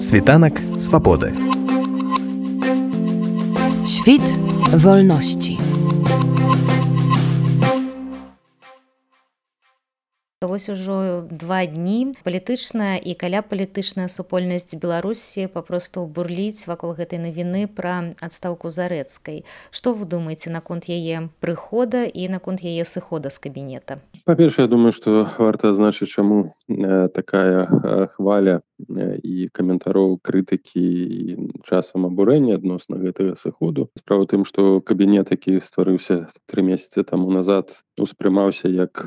Світанак свабоды. Świt wolności. Вось ужо два дні палітычная і каля палітычная супольнасць беларусі папросту бурліць вакол гэтай навіны пра адстаўку зарэцкай што вы думаеце наконт яе прыхода і наконт яе сыхода з кабінета па-першае я думаю што варта азначыць чаму э, такая э, хваля э, і каментароў крытыкі часам абурэння адносна гэтага сыходу. Справа тым што кабінет які стварыўся тры месяцы таму назад успрымаўся як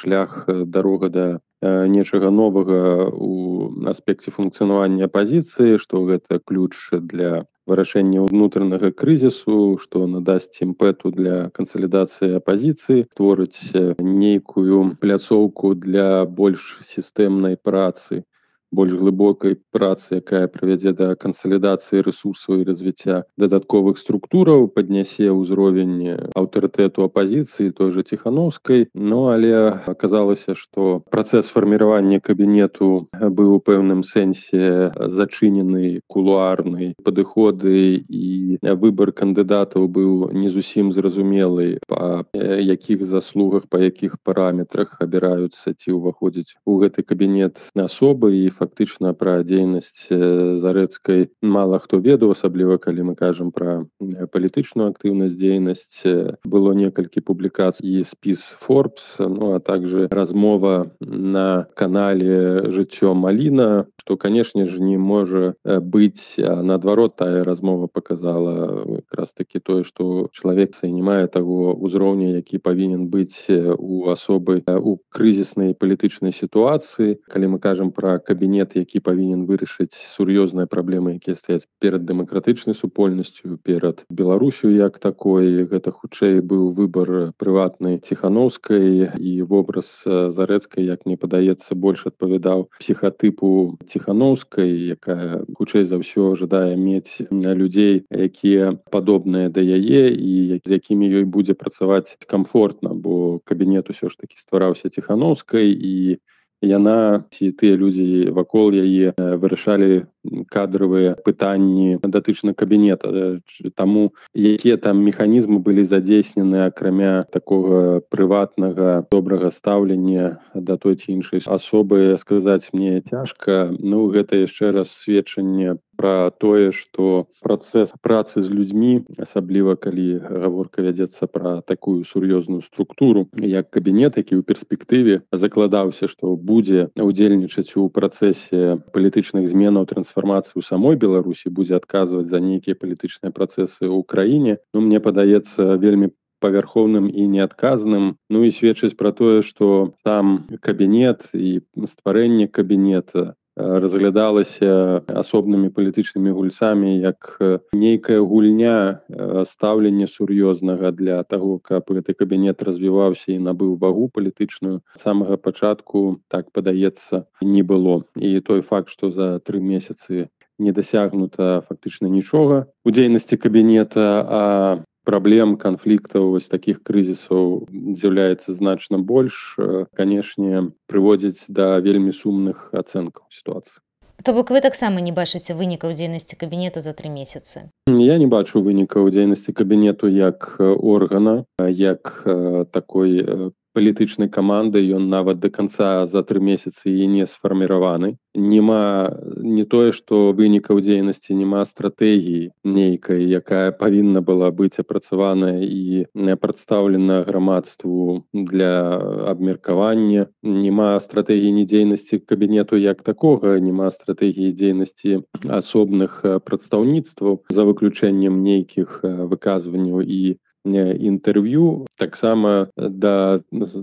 шлях дарога да нечага новага у аспекце функцыянавання апазіцыі што гэта ключ для вырашэння ўнутранага крызісу што надасць імпэту для кансалідацыі апазіцыі творыць нейкую пляцоўку для больш сістэмнай працы больш глыбокай працы якая правядзе да кансалідацыі ресурсаў і развіцця дадатковых структураў паднясе ўзровень аўтарытэту апазіцыі той же ціхановскай. Но але аказалася что працэс фарміравання кабінету быў у пэўным сэнсе зачынены кулуарны. Падыходы і выбор кандыдатаў быў не зусім зразумелы па якіх заслугах па якіх параметрах абіраюцца ці ўваходзіць у гэты кабінет асобы. І фактически фактычна пра дзейнасць зарэцкай мала хто ведаў асабліва калі мы кажам пра палітычную актыўнасць дзейнасць было некалькі публікацый і спіс форбс ну а также размова на канале жыццё маліна что канешне ж не можа быць наадварот тая размова показала раз таки тое что чалавек не мае таго ўзроўня які павінен быць у асобы у крызіснай палітычнай сітуацыі калі мы кажам про кабінет кабінет які павінен вырашыць сур'ёзныя праблемы якія стаяць перад дэмакратычнай супольнасцю перад беларусю як такой гэта хутчэй быў выбор прыватнай ціхановскай і вобраз зарэцкай як мне падаецца больш адпавядаў псіхатыпу ціхановскай якая хутчэй за ўсё жадае мець людзей якія падобныя да яе і з якімі ёй будзе працаваць комфортна бо кабінет усё ж таки ствараўся ціхановскай і яна ці тыя людзі вакол яе вырашалі кадравыя пытанні датычна кабінета таму якія там механізмы былі задзейснены акрамя такога прыватнага добрага стаўлення да той ці іншай асобы сказаць мне цяжка ну гэта яшчэ раз сведчанне про тое что працэс працы з людзьмі асабліва калі гаворка вядзецца пра такую сур'ёзную структуру як кабінет які ў перспектыве закладаўся што будзе удзельнічаць у працэсе палітычных зменаў трансфармацыі ў самой беларусі будзе адказваць за нейкія палітычныя працэсы ў краіне. Ну мне падаецца вельмі павярхоўным і неадказным. Ну і сведчыць пра тое што там кабінет і стварэнне кабінета разглядалася асобнымі палітычнымі гульцамі як нейкая гульня стаўлення сур'ёзнага для таго каб гэты кабінет развіваўся і набыў вагу палітычную. Самага пачатку так падаецца не было. І той факт што за тры месяцы не дасягнута фактычна нічога у дзейнасці кабінета а праблем канфліктаў вось таких крызісаў з'яўляецца значна больш канешне прыводзіць да вельмі сумных ацэнкаў сітуацыі То бок вы таксама не бачыце вынікаў дзейнасці кабінета за тры месяцы? Я не бачу вынікаў дзейнасці кабінету як органа як такой палітычнай каманды ён нават до конца за тры месяцы і не сфарміраваны нема не тое што вынікаў дзейнасці няма стратэгіі нейкай якая павінна была быць апрацаваная і не прадстаўлена грамадству для абмеркавання няма стратэгіі не дзейнасці кабінету як такога няма стратэгіі дзейнасці асобных прадстаўніцтваў за выключэннем нейкіх выказванняў і інтэрв'ю таксама да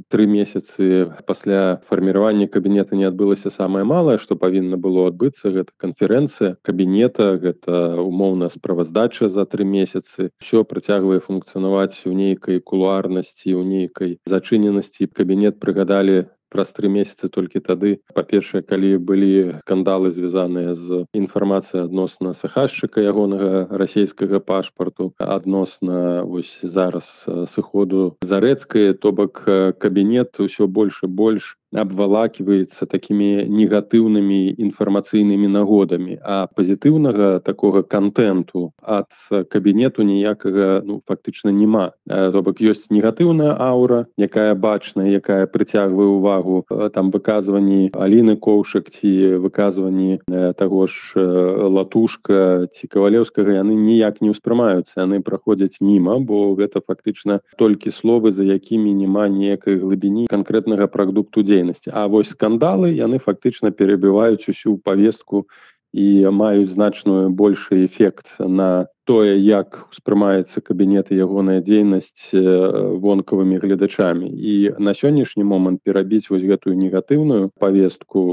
тры месяцы пасля фарміравання кабінета не адбылася самае малае што павінна было адбыцца гэта канферэнцыя кабінета гэта умоўна справаздача за тры месяцы все працягвае функцыянаваць у нейкай кулуарнасці у нейкай зачыненасці кабінет прыгадалі праз тры месяцы толькі тады па-першае калі былі скандалы звязаныя з інфармацыяй адносна сахашчыка ягонага расійскага пашпарту адносна вось зараз сыходу зарэцкай то бок кабінет усё больш і больш абвалакиваецца такімі негатыўнымі інфармацыйнымі нагодамі а пазітыўнага такога контенту ад кабінету ніякага ну фактычна няма то бок ёсць негатыўная аура якая бачная якая прыцягвае увагу там выказванні Аліны коўшак ці выказванні таго ж латушка ці кавалеўскага яны ніяк не ўспрымаюцца яны праходзяць міма бо гэта фактычна толькі словы за якімі няма некай глыбіні канкрэтнага прадукту дзейнасці А вось скандалы яны фактычна перабіваюць усю павестку і маюць значную большы эфект на тое як успрымаецца кабінет і ягоная дзейнасць вонкавымі гледачамі. І на сённяшні момант перабіць вось гэтую негатыўную павестку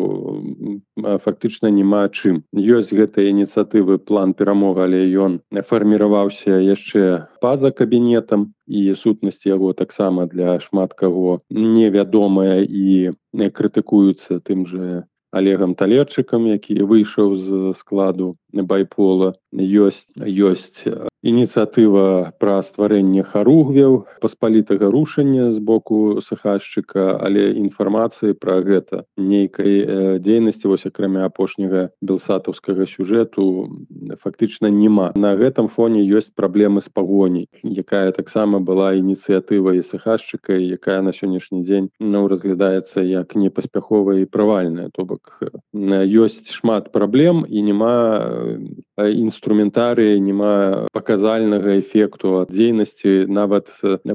фактычна няма чым. Ёсць гэтыя ініцыятывы план перамога але ён фарміраваўся яшчэ па-за кабінетам і сутнасць яго таксама для шмат каго невядомая і крытыкуюцца тым же олегам талерчыкам які выйшаў з складу байпола ёсць ёсць ініцыятыва пра стварэнне харугвяў паспалітага рушання з боку сахашчыка але інфармацыі пра гэта нейкай дзейнасці вось акрамя апошняга белсатаўскага сюжэту фактычна няма. На гэтым фоне ёсць праблемы з пагоней якая таксама была ініцыятыва і сахашчыка якая на сённяшні дзень ну разглядаецца як непаспяховая і правальная то бок ёсць шмат праблем і няма інструментарыя няма паказальнага эфекту ад дзейнасці нават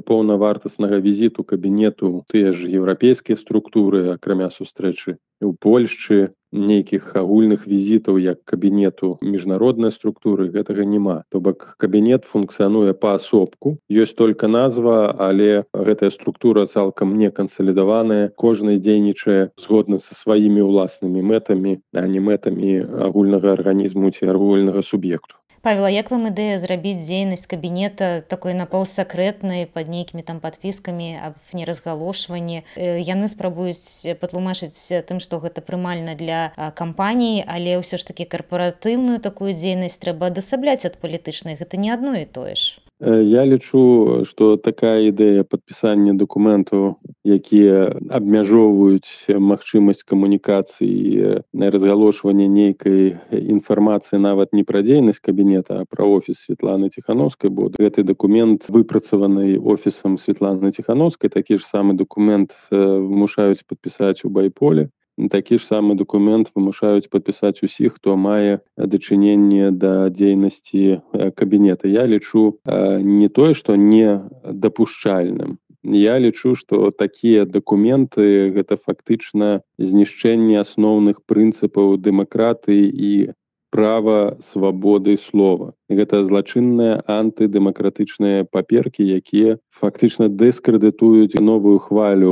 паўнавартаснага візіту кабінету тыя ж еўрапейскія структуры акрамя сустрэчы у польшчы нейкіх агульных візітаў як кабінету міжнароднай структуры гэтага няма. То бок кабінет функцыянуе паасобку. Ёсць только назва але гэтая структура цалкам не кансалідаваная. Кожны дзейнічае згодна са сваімі ўласнымі мэтамі а не мэтамі агульнага арганізму ці агульнага суб'екту Павела як вам ідэя зрабіць дзейнасць кабінета такой напаўсакрэтнай пад нейкімі там падпіскамі аб неразгалошванні? Яны спрабуюць патлумачыць тым што гэта прымальна для кампаніі але ўсё ж такі карпаратыўную такую дзейнасць трэба адасабляць ад палітычнай. Гэта не адно і тое ж Я лічу, што такая ідэя падпісання дакументаў, якія абмяжоўваюць магчымасць камунікацыі на разгалошванне нейкай інфармацыі нават не пра дзейнасць кабінета, а пра офіс Светланы Ціхановскай, бо гэты дакумент выпрацаваны офісам Светланы Ціхановскай, такі ж самы дакумент вымушаюць падпісаць у байполе такі ж самы документ вымушаюць падпісаць усіх хто мае дачыненне да дзейнасці кабінета я лічу не тое што не дапушчальным я лічу што такія дакументы гэта фактычна знішчэнне асноўных прынцыпаў дэмакратыі і права свабоды слова. Гэта злачынныя антыдэмакратычныя паперкі якія фактычна дэскрэдытуюць новую хвалю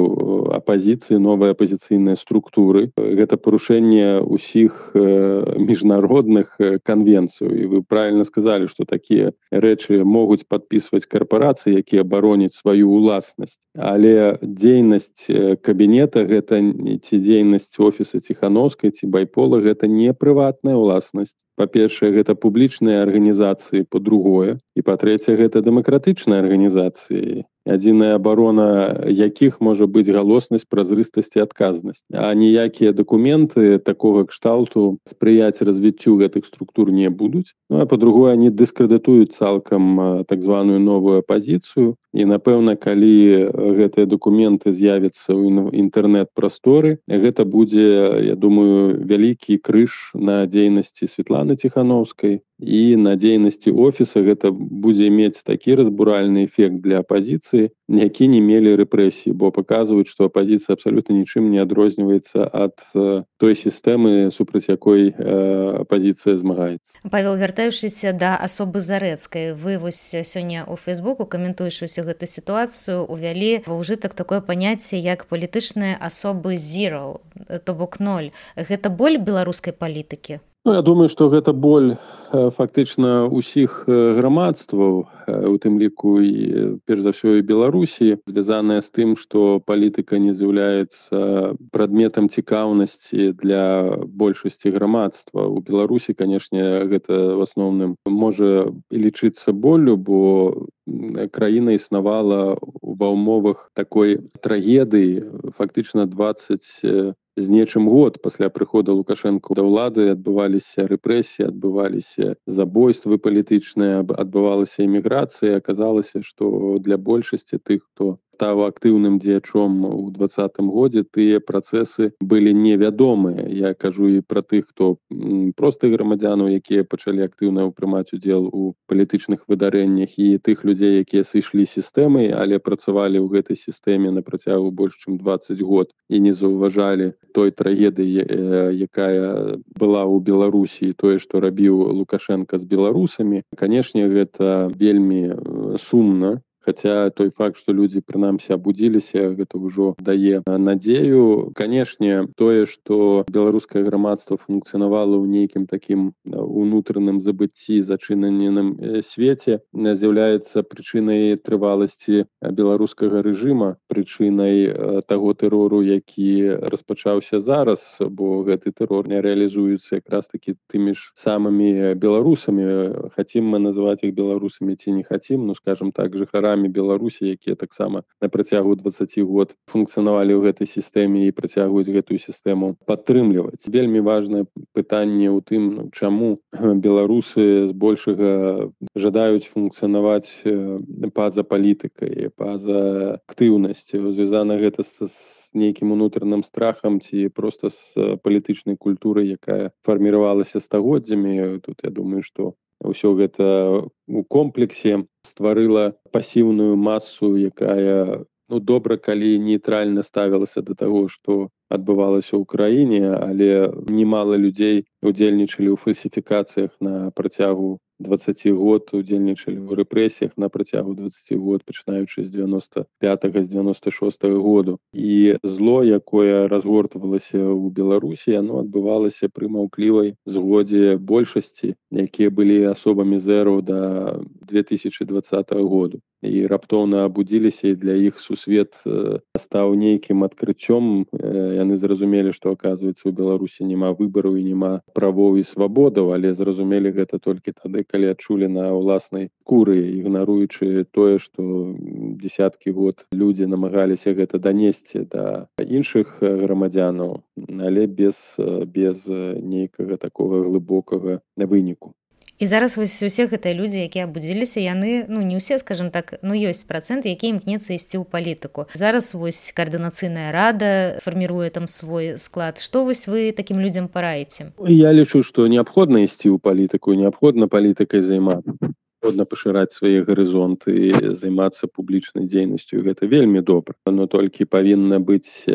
апазіцыі новай апазіцыйнай структуры. Гэта парушэнне ўсіх міжнародных канвенцыяў і вы правильно сказалі што такія рэчы могуць падпісваць карпорацыі якія бароняць сваю ўласнасць але дзейнасць кабінета гэта ці дзейнасць офіса ціхановскай ці байпола гэта не прыватная ўласнасць па-першае гэта публічныя арганізацыі по-другое і па-трэцяе гэта дэмакратычныя арганізацыі адзіная абарона якіх можа быць галоснасць празрыстасці адказнасць. А ніякія дакументы такога кшталту спрыяць развіццю гэтых структур не будуць. Ну, а по-другое они дыскрэдытуюць цалкам так званую новую апозіцыю і напэўна калі гэтыя дакументы з'явяцца ў інтэрнэт-прасторы гэта будзе я думаю вялікі крыж на дзейнасці Светланы ціхановскай і на дзейнасці офіса гэта будзе мець такі разбуральны эфект для апазіцыі які не мелі рэпрэсіі бо паказваюць што апазіцыя абсалютна нічым не адрозніваецца ад той сістэмы супраць якой апазіцыя змагаецца. Павел вяртаючыся да асобы зарэцкай вы вось сёння у фейсбуку каментуеш усю гэту сітуацыю увялі ва ўжытак такое паняцце як палітычныя асобы зіроў то бок ноль. Гэта боль беларускай палітыкі Ну, я думаю что гэта боль фактычна усіх грамадстваў у тым ліку і перш за ўсё і беларусі звязаная з тым што палітыка не з'яўляецца прадметам цікаўнасці для большасці грамадства. У беларусі канешне гэта в асноўным можа і лічыцца болю бо краіна існавала ва ўмовах такой трагедыі. Фактычна 20 з нечым год пасля прыхода лукашэнку да ўлады адбываліся рэпрэсіі адбываліся забойствы палітычныя адбывалася эміграцыя. Аказалася што для большасці тых хто стаў актыўным дзеячом у двадцатым годзе тыя працэсы былі невядомыя. Я кажу і пра тых хто простых грамадзянаў якія пачалі актыўна ўпрымаць удзел у палітычных выдарэннях і тых людзей якія сышлі сістэмай але працавалі ў гэтай сістэме на працягу больш чым 20 год і не заўважалі той трагедыі якая была ў беларусі тое што рабіў лукашенко з беларусамі. Канешне гэта вельмі сумна Хаця той факт, што людзі прынамсі абудзіліся, гэта ўжо дае надзею. Канешне, тое, што беларускае грамадства функцыянавала ў нейкім такім унутраным забыцці зачыненым свеце з'яўляецца прычынай трываласці беларускага рэжыма, прычынай таго тэрору, які распачаўся зараз, бо гэты тэрор не рэалізуецца якраз такі тымі ж самымі беларусамі. Хацім мы называць іх беларусамі ці не хацім, ну скажем так жыхара жыхарамі беларусі якія таксама на працягу 20 год функцыянавалі ў гэтай сістэме і працягваюць гэтую сістэму падтрымліваць. Вельмі важное пытанне ў тым ну, чаму беларусы збольшага жадаюць функцыянаваць па-за палітыкай па-за актыўнасцю звязана гэта з нейкім унутраным страхам ці просто з палітычнай культуры якая фарміравалася стагоддзямі. Тут я думаю что ўсё гэта у комплексе стварыла пасіўную масу якая ну добра калі нейтральна ставілася да таго што адбывалася ў краіне але немало людзей удзельнічалі ў фальсіфікацыях на працягу 20 год удзельнічалі ў рэпрэсіях на працягу 20 год пачынаючы з 95 з 96 -го году. І зло якое разгортвалася ў беларусі оно адбывалася пры маўклівай згодзе большасці якія былі асобамі зеру до 2020 -го году. І раптоўна абудзіліся і для іх сусвет стаў нейкім адкрыццём яны зразумелі што оказывается у беларусі няма выбару і няма правоў і свабодаў але зразумелі гэта толькі тады калі адчулі на ўласнай куры ігнаруючы тое што десяткі год людзі намагаліся гэта данесці да іншых грамадзянаў але без без нейкага такога глыбокага на выніку і зараз вось усе гэтыя людзі якія абудзіліся яны ну не ўсе скажем так ну ёсць процент які імкнецца ісці ў палітыку зараз вось каардынацыйная рада фарміруе там свой склад. Што вось вы такім людзям параеце я лічу што неабходна ісці ў палітыку неабходна палітыкай займацца неабходна пашыраць свае гарызонты займацца публічнай дзейнасцю гэта вельмі добра но толькі павінна быць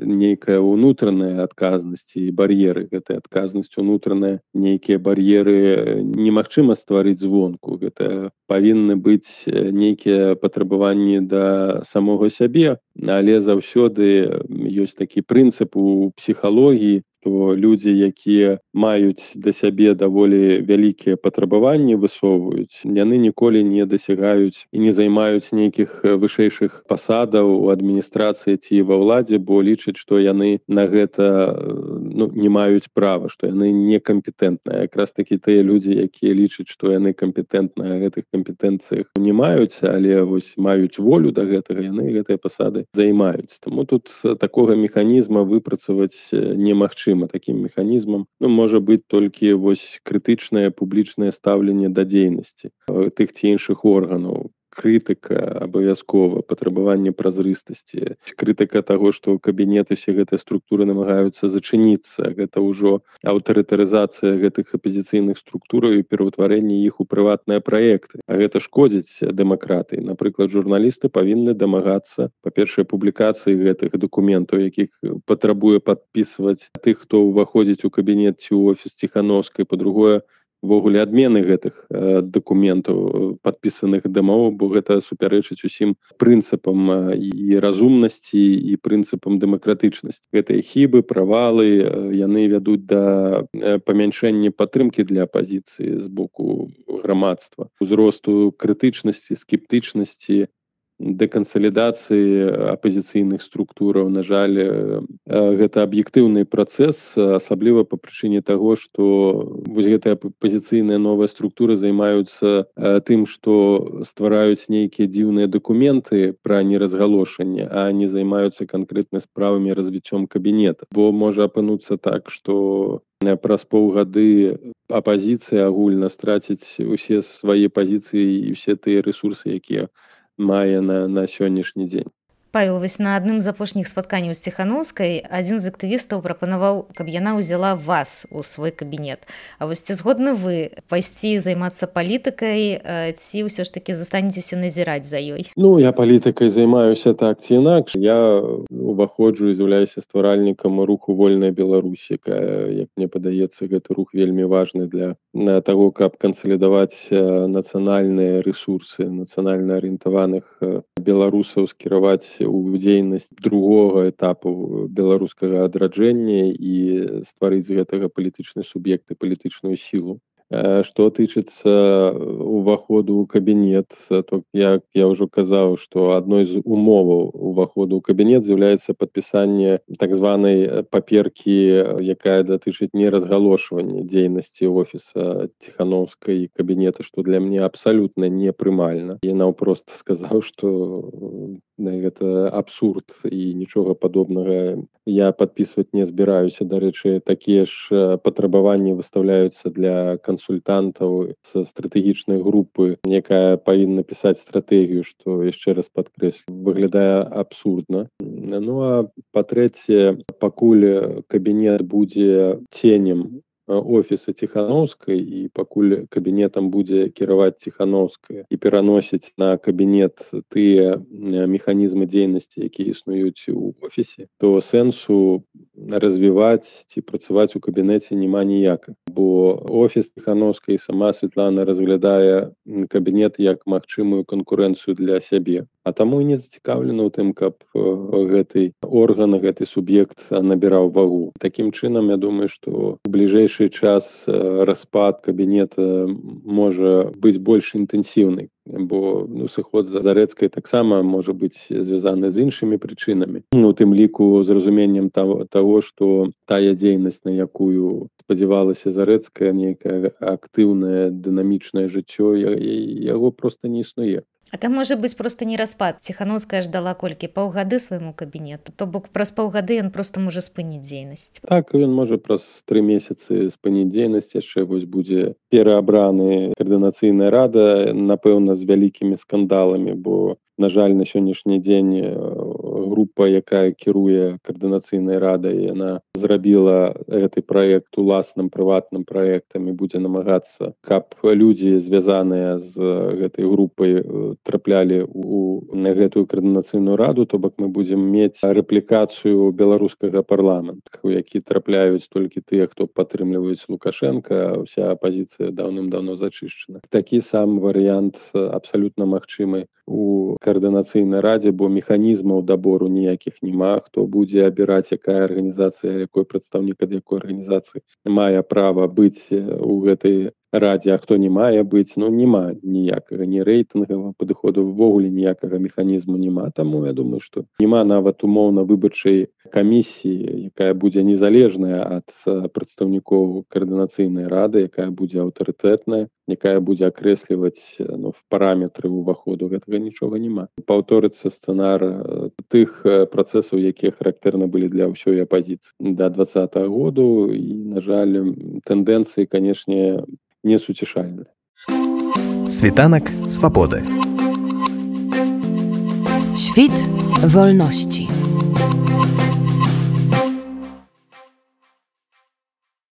нейкая ўнутраная адказнасць і бар'еры гэтай адказнасць унутраная нейкія бар'еры немагчыма стварыць звонку. Гэта павінны быць нейкія патрабаванні да самога сябе але заўсёды ёсць такі прынцып у псіхалогіі то людзі якія маюць да сябе даволі вялікія патрабаванні высоўваюць яны ніколі не дасягаюць і не займаюць нейкіх вышэйшых пасадаў у адміністрацыі ці ва ўладзе бо лічаць што яны на гэта ну, не маюць права што яны некампетэнтныя. Якраз такі тыя людзі якія лічаць што яны кампетэнтныя гэтых кампетэнцыях не маюць але вось маюць волю да гэтага яны гэтыя пасады займаюць. Таму тут такога механізма выпрацаваць немагчыма магчыма таким механізмам ну, можа быць толькі вось крытычнае публічнае стаўленне да дзейнасці тых ці іншых органаў крытыка абавязкова патрабаванне празрыстасці крытыка таго што ў кабінеты усе гэтыя структуры намагаюцца зачыніцца. Гэта ўжо аўтарытарызацыя гэтых апозіцыйных структураў і пераўтварэнне іх у прыватныя праекты. А гэта шкодзіць дэмакратыі. Напрыклад журналісты павінны дамагацца па-першае публікацыі гэтых дакументаў якіх патрабуе падпісваць тых хто ўваходзіць у кабінет ці офіс ціхановскай по-другое ввогуле адмены гэтых дакументаў подпісаных дамоў бо гэта супярэчыць усім прынцыпам і разумнасці і прынцыпам дэмакратычнасці. Гэтыя хібы правалы яны вядуць да памяншэння падтрымкі для апазіцыі з боку грамадства узросту крытычнасці скептычнасці дэкансалідацыі апазіцыйных структураў на жаль гэта аб'ектыўны працэс асабліва па прычыне таго што вось гэтыя пазіцыйныя новыя структуры займаюцца тым што ствараюць нейкія дзіўныя дакументы пра неразгалошанне а не займаюцца канкрэтна справамі развіццём кабінета бо можа апынуцца так што праз паўгады апазіцыя агульна страціць усе свае пазіцыі і ўсе тыя ресурсы якія мае на, на сённяшні дзень. Павел вось на адным з апошніх спатканняў з ціханаўскай адзін з актывістаў прапанаваў, каб яна ўзяла вас у свой кабінет. А вось ці згодны вы пайсці займацца палітыкай ці ўсё ж такі застанецеся назіраць за ёй. Ну я палітыкай займаюся так ці інакш. Я уваходжу і з'яўляюся стваральнікам руху вольная Беларусі, як мне падаецца, гэты рух вельмі важны для на таго, каб кансалідаваць нацыянальныя рэсурсы нацыянальна арыентаваных беларусаў скіраваць у дзейнасць другога этапу беларускага адраджэння і стварыць з гэтага палітычны суб'ект і палітычную сілу что тычыцца уваходу ў кабінет то як я ўжо казаў што адной з умоваў уваходу ў кабінет з'яўляецца падпісанне так званай паперкі якая датычыць неразгалошвання дзейнасці офіса ціхановскай кабінета што для мне абсалютна непрымальна. Я наўпрост сказаў што гэта абсурд і нічога падобнага я подписывать не збіраюся дарэчы такія ж патрабаванні выставляюцца для кансультантаў са стратэгічнай групы якая павінна пісаць стратэгію што яшчэ раз падкрэс выглядае абсурдна ну а па-трэцяе пакуль кабінет будзе ценем офіса ціхановскай і пакуль кабінетам будзе кіраваць ціхановская і пераносіць на кабінет тыя механізмы дзейнасці якія існуюць у офісе то сэнсу развіваць ці працаваць у кабінеце няма ніяка бо офіс ціхановскай сама Светлана разглядае кабінет як магчымую канкурэнцыю для сябе а таму не зацікаўлена ў тым каб гэты орган гэты суб'ект набіраў вагу. Таким чынам я думаю что бліжэйшы час распад кабінета можа быць больш інтэнсіўнай бо ну, сыход за зарэцкай таксама можа быць звязаны з іншымі прычынамі. Ну тым ліку з разуменнем того что тая дзейнасць на якую спадзявалася зарэцкая нейкая актыўнае дынамічнае жыццё яго просто не існуе А там можа быць проста не распад. Ціхановская ждала колькі паўгады свайму кабінету то бок праз паўгады ён просто можа спыніць дзейнасць так ён можа праз тры месяцы спыніць дзейнасць яшчэ вось будзе пераабраны каардынацыйная рада напэўна з вялікімі скандаламі бо на жаль на сённяшні дзень група якая кіруе каардынацыйнай радай яна зрабіла гэты праект уласным прыватным праектамі будзе намагацца каб людзі звязаныя з гэтай групай траплялі у на гэтую каардынацыйную раду то бок мы будзем мець рэплікацыю беларускага парламента у які трапляюць толькі тыя хто падтрымліваюць лукашенко вся апозіцыя даўным-давно зачышчана. Такі сам варыянт абсалютна магчымы у каардынацыйнай радзе бо механізмаў дабору ніякіх няма хто будзе абіраць якая арганізацыя якой прадстаўнік ад якой арганізацыі мае права быць у гэтай радзе а хто не мае быць ну няма ніякага не рэйтынгава падыходу ввогуле ніякага механізму няма. Таму я думаю што няма нават умоўна выбарчай камісіі якая будзе незалежная ад прадстаўнікоў каардынацыйнай рады якая будзе аўтарытэтная якая будзе акрэсліваць ну, в параметры ўваходу гэтага нічога няма паўторыцца сцэнар тых працэсаў якія характэрна былі для ўсёй апазіцыі да два году і на жаль тэндэнцыі канешне несуцішальны. Світанак свабоды. Świt wolności.